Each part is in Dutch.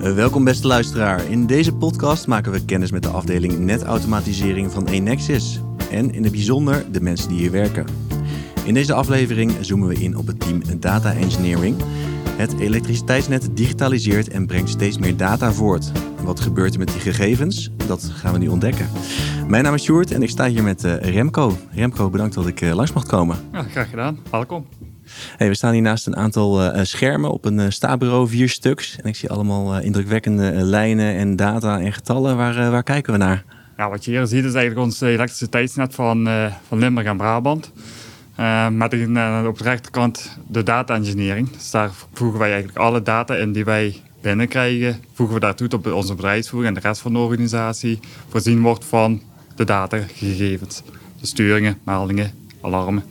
Uh, welkom beste luisteraar. In deze podcast maken we kennis met de afdeling netautomatisering van Enexis. En in het bijzonder de mensen die hier werken. In deze aflevering zoomen we in op het team Data Engineering. Het elektriciteitsnet digitaliseert en brengt steeds meer data voort. Wat gebeurt er met die gegevens? Dat gaan we nu ontdekken. Mijn naam is Sjoerd en ik sta hier met uh, Remco. Remco, bedankt dat ik uh, langs mag komen. Ja, graag gedaan. Welkom. We staan hier naast een aantal uh, schermen op een uh, vier stuks. En ik zie allemaal indrukwekkende lijnen en data en getallen. Waar, waar kijken we naar? Wat je hier ziet is eigenlijk ons elektriciteitsnet van, van Limburg en Brabant. met op de rechterkant de data engineering. Dus daar voegen wij eigenlijk alle data in die wij binnenkrijgen. Voegen we daartoe op onze bedrijfsvoering en de rest van de organisatie voorzien wordt van de datagegevens. De sturingen, meldingen, alarmen.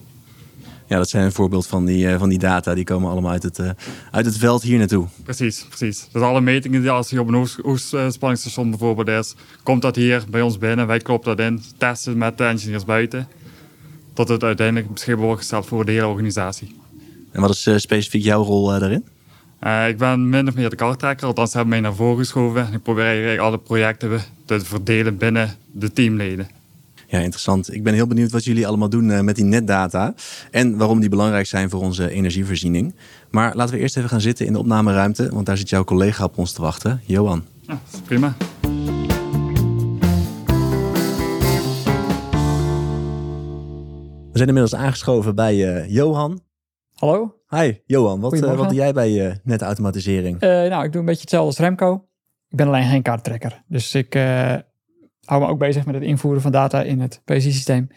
Ja, dat zijn een voorbeeld van die, uh, van die data. Die komen allemaal uit het, uh, uit het veld hier naartoe. Precies, precies. Dus alle metingen die als je op een oorspanningsstation bijvoorbeeld is, komt dat hier bij ons binnen. Wij kloppen dat in, testen met de engineers buiten. Tot het uiteindelijk beschikbaar wordt gesteld voor de hele organisatie. En wat is uh, specifiek jouw rol daarin? ik ben min of meer de karttrekker, althans hebben mij naar voren geschoven. Ik probeer eigenlijk alle projecten te verdelen binnen de teamleden. Ja, interessant. Ik ben heel benieuwd wat jullie allemaal doen uh, met die netdata en waarom die belangrijk zijn voor onze energievoorziening. Maar laten we eerst even gaan zitten in de opnameruimte, want daar zit jouw collega op ons te wachten, Johan. Ja, prima. We zijn inmiddels aangeschoven bij uh, Johan. Hallo. Hi, Johan. Wat, uh, wat doe jij bij netautomatisering? nou, ik doe een beetje hetzelfde als Remco. Ik ben alleen geen kaarttrekker. Dus ik hou me ook bezig met het invoeren van data in het PSI-systeem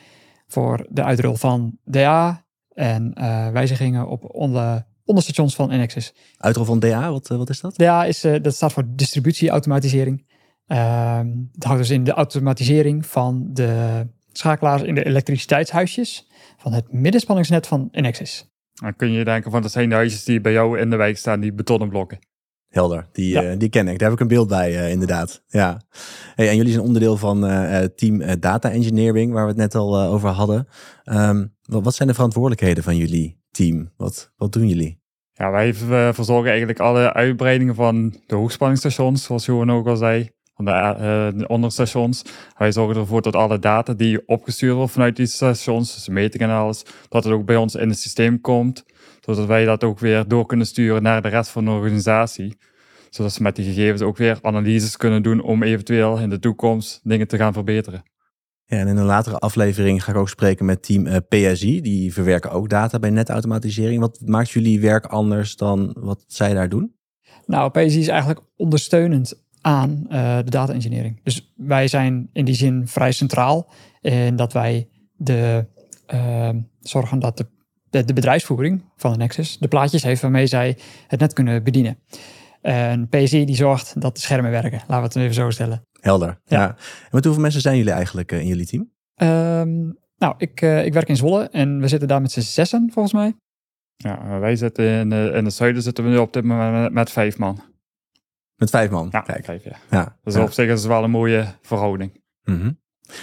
voor de uitrol van DA en uh, wijzigingen op onder, onderstations van Enexis. Uitrol van DA, wat, wat is dat? DA is, uh, dat staat voor distributieautomatisering. Uh, het houdt dus in de automatisering van de schakelaars in de elektriciteitshuisjes van het middenspanningsnet van Enexis. Dan kun je denken van dat zijn de huisjes die bij jou in de wijk staan, die betonnen blokken. Helder, die, ja. uh, die ken ik. Daar heb ik een beeld bij, uh, inderdaad. Ja. Hey, en jullie zijn onderdeel van uh, team Data Engineering, waar we het net al over hadden. Um, wat, wat, zijn de verantwoordelijkheden van jullie team? Wat, wat doen jullie? Ja, wij verzorgen eigenlijk alle uitbreidingen van de hoogspanningsstations, zoals Johan ook al zei, van de, de onderstations. Wij zorgen ervoor dat alle data die opgestuurd wordt vanuit die stations, dus metingen en alles, dat het ook bij ons in het systeem komt zodat wij dat ook weer door kunnen sturen naar de rest van de organisatie. Zodat ze met die gegevens ook weer analyses kunnen doen om eventueel in de toekomst dingen te gaan verbeteren. Ja, en in een latere aflevering ga ik ook spreken met team uh, PSI. Die verwerken ook data bij netautomatisering. Wat maakt jullie werk anders dan wat zij daar doen? Nou, PSI is eigenlijk ondersteunend aan uh, de data engineering. Dus wij zijn in die zin vrij centraal in dat wij de, uh, zorgen dat de de, de bedrijfsvoering van de Nexus de plaatjes heeft waarmee zij het net kunnen bedienen. Een PSI die zorgt dat de schermen werken. Laten we het even zo stellen. Helder. Ja. En met hoeveel mensen zijn jullie eigenlijk uh, in jullie team? Um, nou, ik, uh, ik werk in Zwolle en we zitten daar met z'n zessen volgens mij. Ja, wij zitten in, uh, in het zuiden zitten we nu op dit moment met, met vijf man. Met vijf man? Ja, Kijk. vijf ja. ja. Dus ja. op zich is het wel een mooie verhouding. Mm -hmm.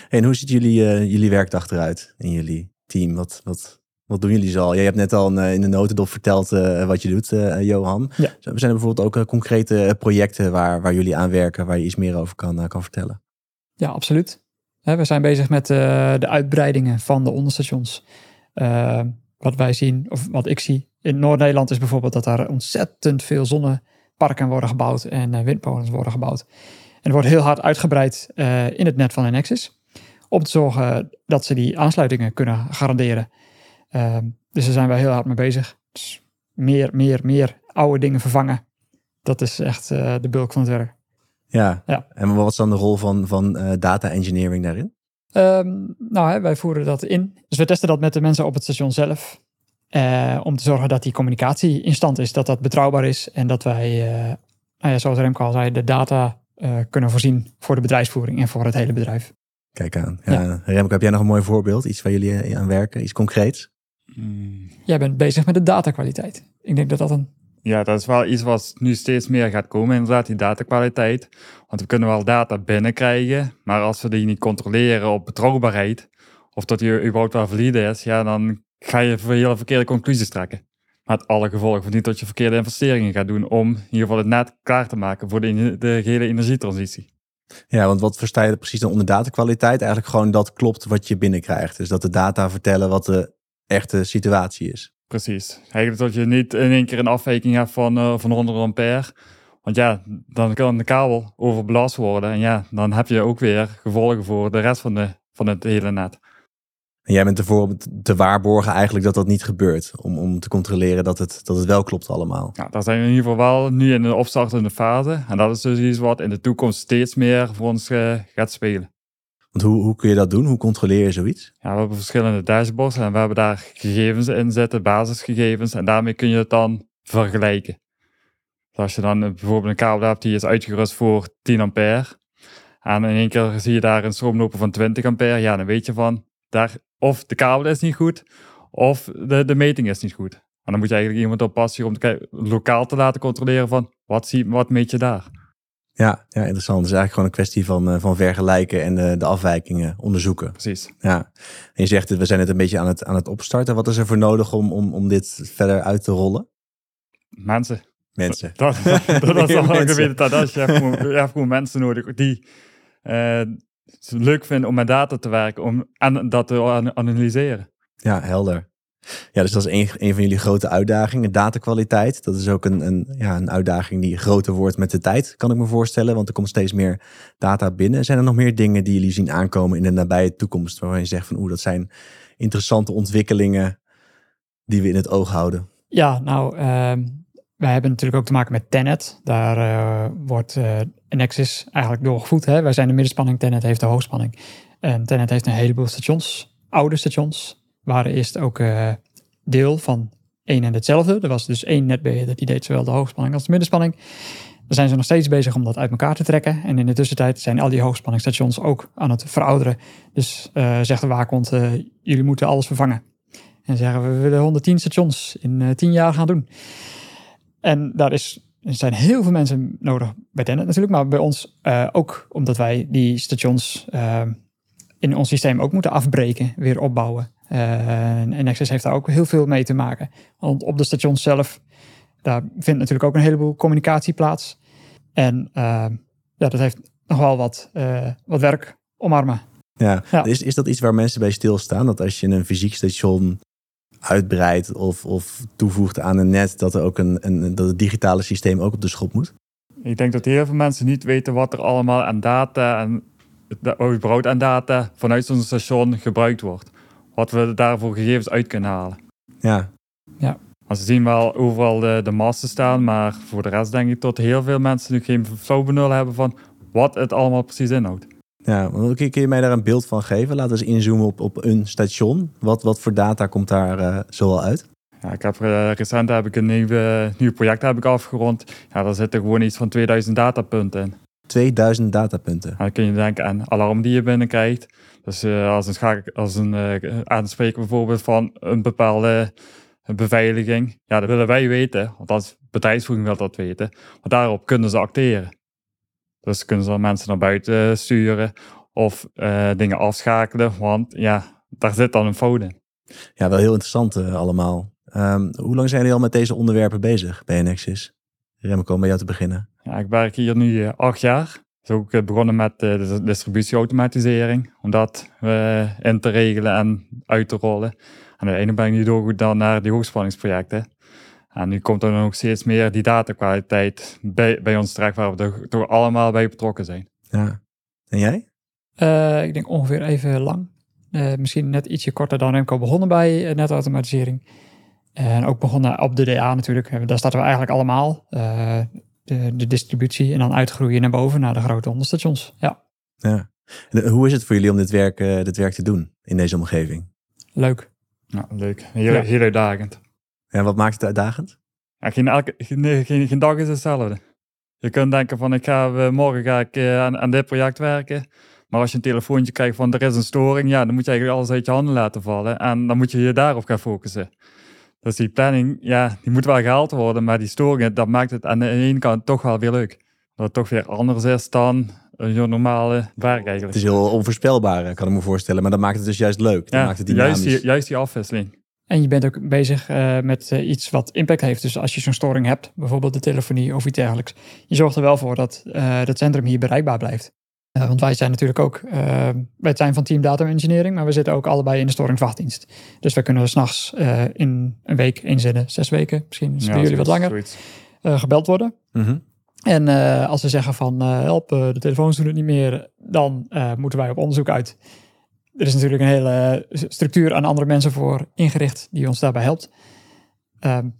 En hoe ziet jullie, jullie werkdag eruit in jullie team? Wat, wat, wat doen jullie zo? Jij hebt net al in de notendop verteld uh, wat je doet, uh, Johan. Ja. Zijn er bijvoorbeeld ook uh, concrete projecten waar, waar jullie aan werken, waar je iets meer over kan, kan vertellen? Ja, absoluut. we zijn bezig met de uitbreidingen van de onderstations. wat wij zien, of wat ik zie in Noord-Nederland is bijvoorbeeld dat er ontzettend veel zonneparken worden gebouwd en windmolens worden gebouwd. En er wordt heel hard uitgebreid in het net van Enexis. Om te zorgen dat ze die aansluitingen kunnen garanderen. Um, dus daar zijn wij heel hard mee bezig. Dus meer, meer, meer oude dingen vervangen. Dat is echt uh, de bulk van het werk. Ja. ja. En wat is dan de rol van, van uh, data engineering daarin? Um, nou, hè, wij voeren dat in. Dus we testen dat met de mensen op het station zelf. Uh, om te zorgen dat die communicatie in stand is, dat dat betrouwbaar is en dat wij, nou ja, zoals Remco al zei, de data kunnen voorzien voor de bedrijfsvoering en voor het hele bedrijf. Kijk aan. Ja. ja. Remco, heb jij nog een mooi voorbeeld? Iets waar jullie aan werken? Iets concreets? Jij bent bezig met de datakwaliteit. Ik denk dat dat een. Ja, dat is wel iets wat nu steeds meer gaat komen, inderdaad, die datakwaliteit. Want we kunnen wel data binnenkrijgen, maar als we die niet controleren op betrouwbaarheid, of dat die überhaupt wel valide is, ja, dan ga je hele verkeerde conclusies trekken. Met alle gevolgen van niet dat je verkeerde investeringen gaat doen om in ieder geval het net klaar te maken voor de, de gehele energietransitie. Ja, want wat versta je precies dan onder datakwaliteit? Eigenlijk gewoon dat klopt wat je binnenkrijgt. Dus dat de data vertellen wat de echte situatie is. Precies. Eigenlijk dat je niet in één keer een afwijking hebt van, uh, van 100 ampère. Want ja, dan kan de kabel overbelast worden. En ja, dan heb je ook weer gevolgen voor de rest van, de, van het hele net. En jij bent ervoor om te waarborgen eigenlijk dat dat niet gebeurt. Om, om te controleren dat het, dat het wel klopt allemaal. Ja, daar zijn we in ieder geval wel nu in de opstartende fase. En dat is dus iets wat in de toekomst steeds meer voor ons uh, gaat spelen. Hoe, hoe kun je dat doen? Hoe controleer je zoiets? Ja, we hebben verschillende dashboards en we hebben daar gegevens in zitten, basisgegevens. En daarmee kun je het dan vergelijken. Dus als je dan bijvoorbeeld een kabel hebt die is uitgerust voor 10 ampère. En in één keer zie je daar een stroomloper van 20 ampère. Ja, dan weet je van, daar, of de kabel is niet goed, of de, de meting is niet goed. En dan moet je eigenlijk iemand oppassen om te lokaal te laten controleren van, wat, wat meet je daar? Ja, ja, interessant. Het is eigenlijk gewoon een kwestie van, uh, van vergelijken en uh, de afwijkingen onderzoeken. Precies. Ja. En je zegt, we zijn het een beetje aan het, aan het opstarten. Wat is er voor nodig om, om, om dit verder uit te rollen? Mensen. Mensen. Dat, dat, dat, dat is al geweten. Dat als je, hebt gewoon, je hebt gewoon mensen nodig die uh, het leuk vinden om met data te werken om, en dat te analyseren. Ja, helder. Ja, dus dat is een, een van jullie grote uitdagingen, datakwaliteit. Dat is ook een, een, ja, een uitdaging die groter wordt met de tijd, kan ik me voorstellen. Want er komt steeds meer data binnen. Zijn er nog meer dingen die jullie zien aankomen in de nabije toekomst, waarvan je zegt van oeh, dat zijn interessante ontwikkelingen die we in het oog houden? Ja, nou, uh, wij hebben natuurlijk ook te maken met Tenet. Daar uh, wordt uh, Nexus eigenlijk doorgevoed. Hè? Wij zijn de middenspanning, Tenet heeft de hoogspanning. En Tenet heeft een heleboel stations, oude stations, waren eerst ook uh, deel van één en hetzelfde. Er was dus één netbeheerder die deed zowel de hoogspanning als de middenspanning. Daar zijn ze nog steeds bezig om dat uit elkaar te trekken. En in de tussentijd zijn al die hoogspanningsstations ook aan het verouderen. Dus uh, zegt de waakhond, uh, jullie moeten alles vervangen. En zeggen we, willen 110 stations in uh, 10 jaar gaan doen. En daar is, er zijn heel veel mensen nodig bij Tenet natuurlijk, maar bij ons ook omdat wij die stations in ons systeem ook moeten afbreken, weer opbouwen. Uh, en Nexus heeft daar ook heel veel mee te maken. Want op de stations zelf, daar vindt natuurlijk ook een heleboel communicatie plaats. En uh, ja, dat heeft nog wel wat, uh, wat werk omarmen. Ja, ja. Is, is dat iets waar mensen bij stilstaan? Dat als je een fysiek station uitbreidt of, of toevoegt aan een net, dat er ook een, een dat het digitale systeem ook op de schop moet? Ik denk dat heel veel mensen niet weten wat er allemaal aan data en überhaupt aan data vanuit zo'n station gebruikt wordt wat we daarvoor gegevens uit kunnen halen. Ja. ja. Want ze zien wel overal de, de masten staan, maar voor de rest denk ik dat heel veel mensen nu geen flauw benul hebben van wat het allemaal precies inhoudt. Ja, kun je mij daar een beeld van geven? Laten we eens inzoomen op, op een station. Wat, wat voor data komt daar uh, zoal uit? Ja, ik heb uh, recent heb ik een nieuwe, nieuw project heb ik afgerond. Ja, daar zitten gewoon iets van 2000 datapunten in. 2000 datapunten. Dan kun je denken aan alarm die je binnenkrijgt. Dus uh, als een, schakel, als een uh, aanspreker bijvoorbeeld van een bepaalde beveiliging, ja, dat willen wij weten, want als bedrijfsvoering wil dat weten. Maar daarop kunnen ze acteren. Dus kunnen ze mensen naar buiten sturen of uh, dingen afschakelen, want ja, daar zit dan een fout in. Ja, wel heel interessant allemaal. Um, hoe lang zijn jullie al met deze onderwerpen bezig bij Nexus? Remco, om bij jou te beginnen. Ja, ik werk hier nu acht jaar is ook begonnen met de distributieautomatisering, om dat uh, in te regelen en uit te rollen. En uiteindelijk ben ik nu doorgegaan dan naar die hoogspanningsprojecten. En nu komt er nog steeds meer die datakwaliteit bij, bij ons terecht, waar we er toch allemaal bij betrokken zijn. Ja. En jij? Uh, ik denk ongeveer even lang. Uh, misschien net ietsje korter dan Remco begonnen bij netautomatisering. En ook begonnen op de DA natuurlijk. Daar starten we eigenlijk allemaal de, de distributie en dan uitgroeien naar boven naar de grote onderstations. Ja. ja. En hoe is het voor jullie om dit werk, uh, dit werk te doen in deze omgeving? Leuk. Ja, leuk. Heel, ja. heel uitdagend. En wat maakt het uitdagend? Ja, geen, elke, geen, geen, geen, dag is hetzelfde. Je kunt denken van ik ga, morgen ga ik aan, aan dit project werken. Maar als je een telefoontje krijgt van er is een storing, ja, dan moet je eigenlijk alles uit je handen laten vallen. En dan moet je je daarop gaan focussen. Dus die planning, ja, die moet wel gehaald worden, maar die storingen, dat maakt het aan de ene kant toch wel weer leuk. Dat het toch weer anders is dan een normale werk eigenlijk. Het is heel onvoorspelbaar, kan ik me voorstellen, maar dat maakt het dus juist leuk. Dat ja, maakt het juist, die, juist die afwisseling. En je bent ook bezig uh, met uh, iets wat impact heeft. Dus als je zo'n storing hebt, bijvoorbeeld de telefonie of iets dergelijks, je zorgt er wel voor dat uh, dat centrum hier bereikbaar blijft. Want wij zijn natuurlijk ook, wij zijn van Team Data Engineering, maar we zitten ook allebei in de storingswachtdienst. Dus we kunnen s'nachts in een week inzetten, zes weken, misschien is ja, bij jullie wat langer, gebeld worden. Mm -hmm. En als ze zeggen van help, de telefoons doen het niet meer, dan moeten wij op onderzoek uit er is natuurlijk een hele structuur aan andere mensen voor ingericht die ons daarbij helpt. Um,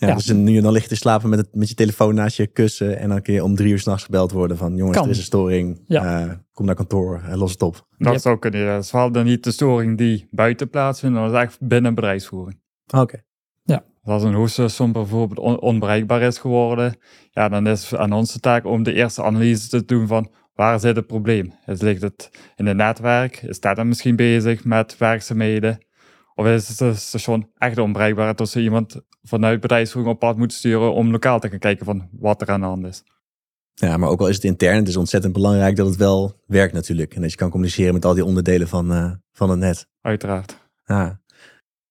ja, ja, dus nu je dan ligt te slapen met, het, met je telefoon naast je kussen en dan kun je om drie uur s'nachts gebeld worden van jongens, er is een storing, ja. uh, kom naar kantoor en los het op. Dat yep. zou kunnen, ja. Het is vooral dan niet de storing die buiten plaatsvindt, maar dat is eigenlijk binnen bedrijfsvoering. Oké. Ja. Als een hoeststation bijvoorbeeld on onbereikbaar is geworden, ja, dan is het aan ons de taak om de eerste analyse te doen van Waar zit het probleem? Is, ligt het in het netwerk? Is dat dan misschien bezig met werkzaamheden? Of is het station echt onbereikbaar dat ze iemand vanuit bedrijfsvoering op pad moet sturen om lokaal te gaan kijken van wat er aan de hand is? Ja, maar ook al is het intern, het is ontzettend belangrijk dat het wel werkt natuurlijk. En dat je kan communiceren met al die onderdelen van, uh, van het net. Uiteraard. Ja.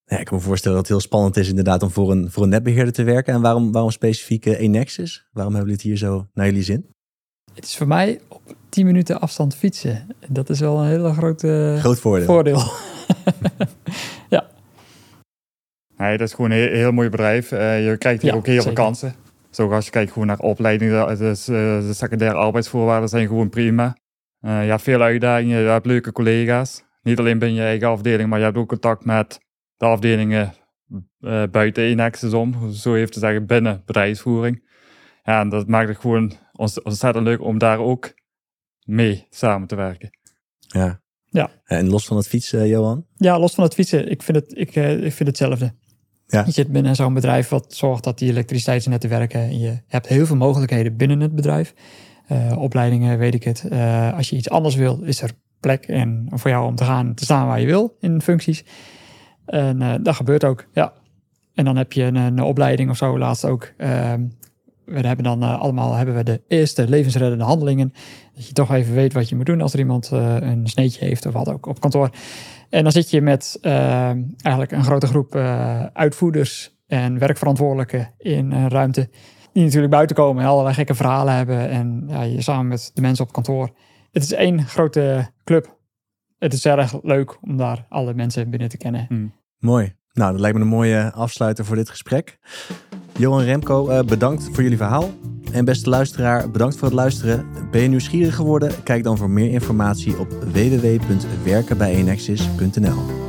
ja. ik kan me voorstellen dat het heel spannend is inderdaad om voor een, voor een netbeheerder te werken. En waarom, waarom specifiek Enexis? Waarom hebben jullie het hier zo naar jullie zin? Het is voor mij op 10 minuten afstand fietsen. Dat is wel een hele grote Groot voordeel. voordeel. Nee, dat is gewoon een heel, heel mooi bedrijf. Uh, je krijgt hier ja, ook heel veel kansen. Zo als je kijkt gewoon naar opleidingen, dus, uh, de secundaire arbeidsvoorwaarden zijn gewoon prima. Uh, je hebt veel uitdagingen, je hebt leuke collega's. Niet alleen binnen je eigen afdeling, maar je hebt ook contact met de afdelingen buiten Enexis om. Zo heeft te zeggen binnen bedrijfsvoering. Ja, en dat maakt het gewoon ontzettend leuk om daar ook mee samen te werken. Ja. ja. En los van het fietsen, Johan? Ja, los van het fietsen. Ik vind, het, ik, eh, ik vind hetzelfde. Ja. Je zit binnen zo'n bedrijf wat zorgt dat die elektriciteitsnetten werken. Je hebt heel veel mogelijkheden binnen het bedrijf. Uh, opleidingen, weet ik het. Uh, als je iets anders wil, is er plek en voor jou om te gaan te staan waar je wil in functies. En uh, dat gebeurt ook, ja. En dan heb je een, een opleiding of zo, laatst ook. We hebben dan uh, allemaal hebben we de eerste levensreddende handelingen. Dat je toch even weet wat je moet doen als er iemand uh, een sneetje heeft of wat ook op kantoor. En dan zit je met uh, eigenlijk een grote groep uitvoerders en werkverantwoordelijken in een ruimte. Die natuurlijk buiten komen en allerlei gekke verhalen hebben. En ja, je samen met de mensen op kantoor. Het is één grote club. Het is erg leuk om daar alle mensen binnen te kennen. Hmm. Mooi. Nou, dat lijkt me een mooie afsluiter voor dit gesprek. Johan Remco, eh, bedankt voor jullie verhaal. En beste luisteraar, bedankt voor het luisteren. Ben je nieuwsgierig geworden? Kijk dan voor meer informatie op www.werkenbijenexis.nl.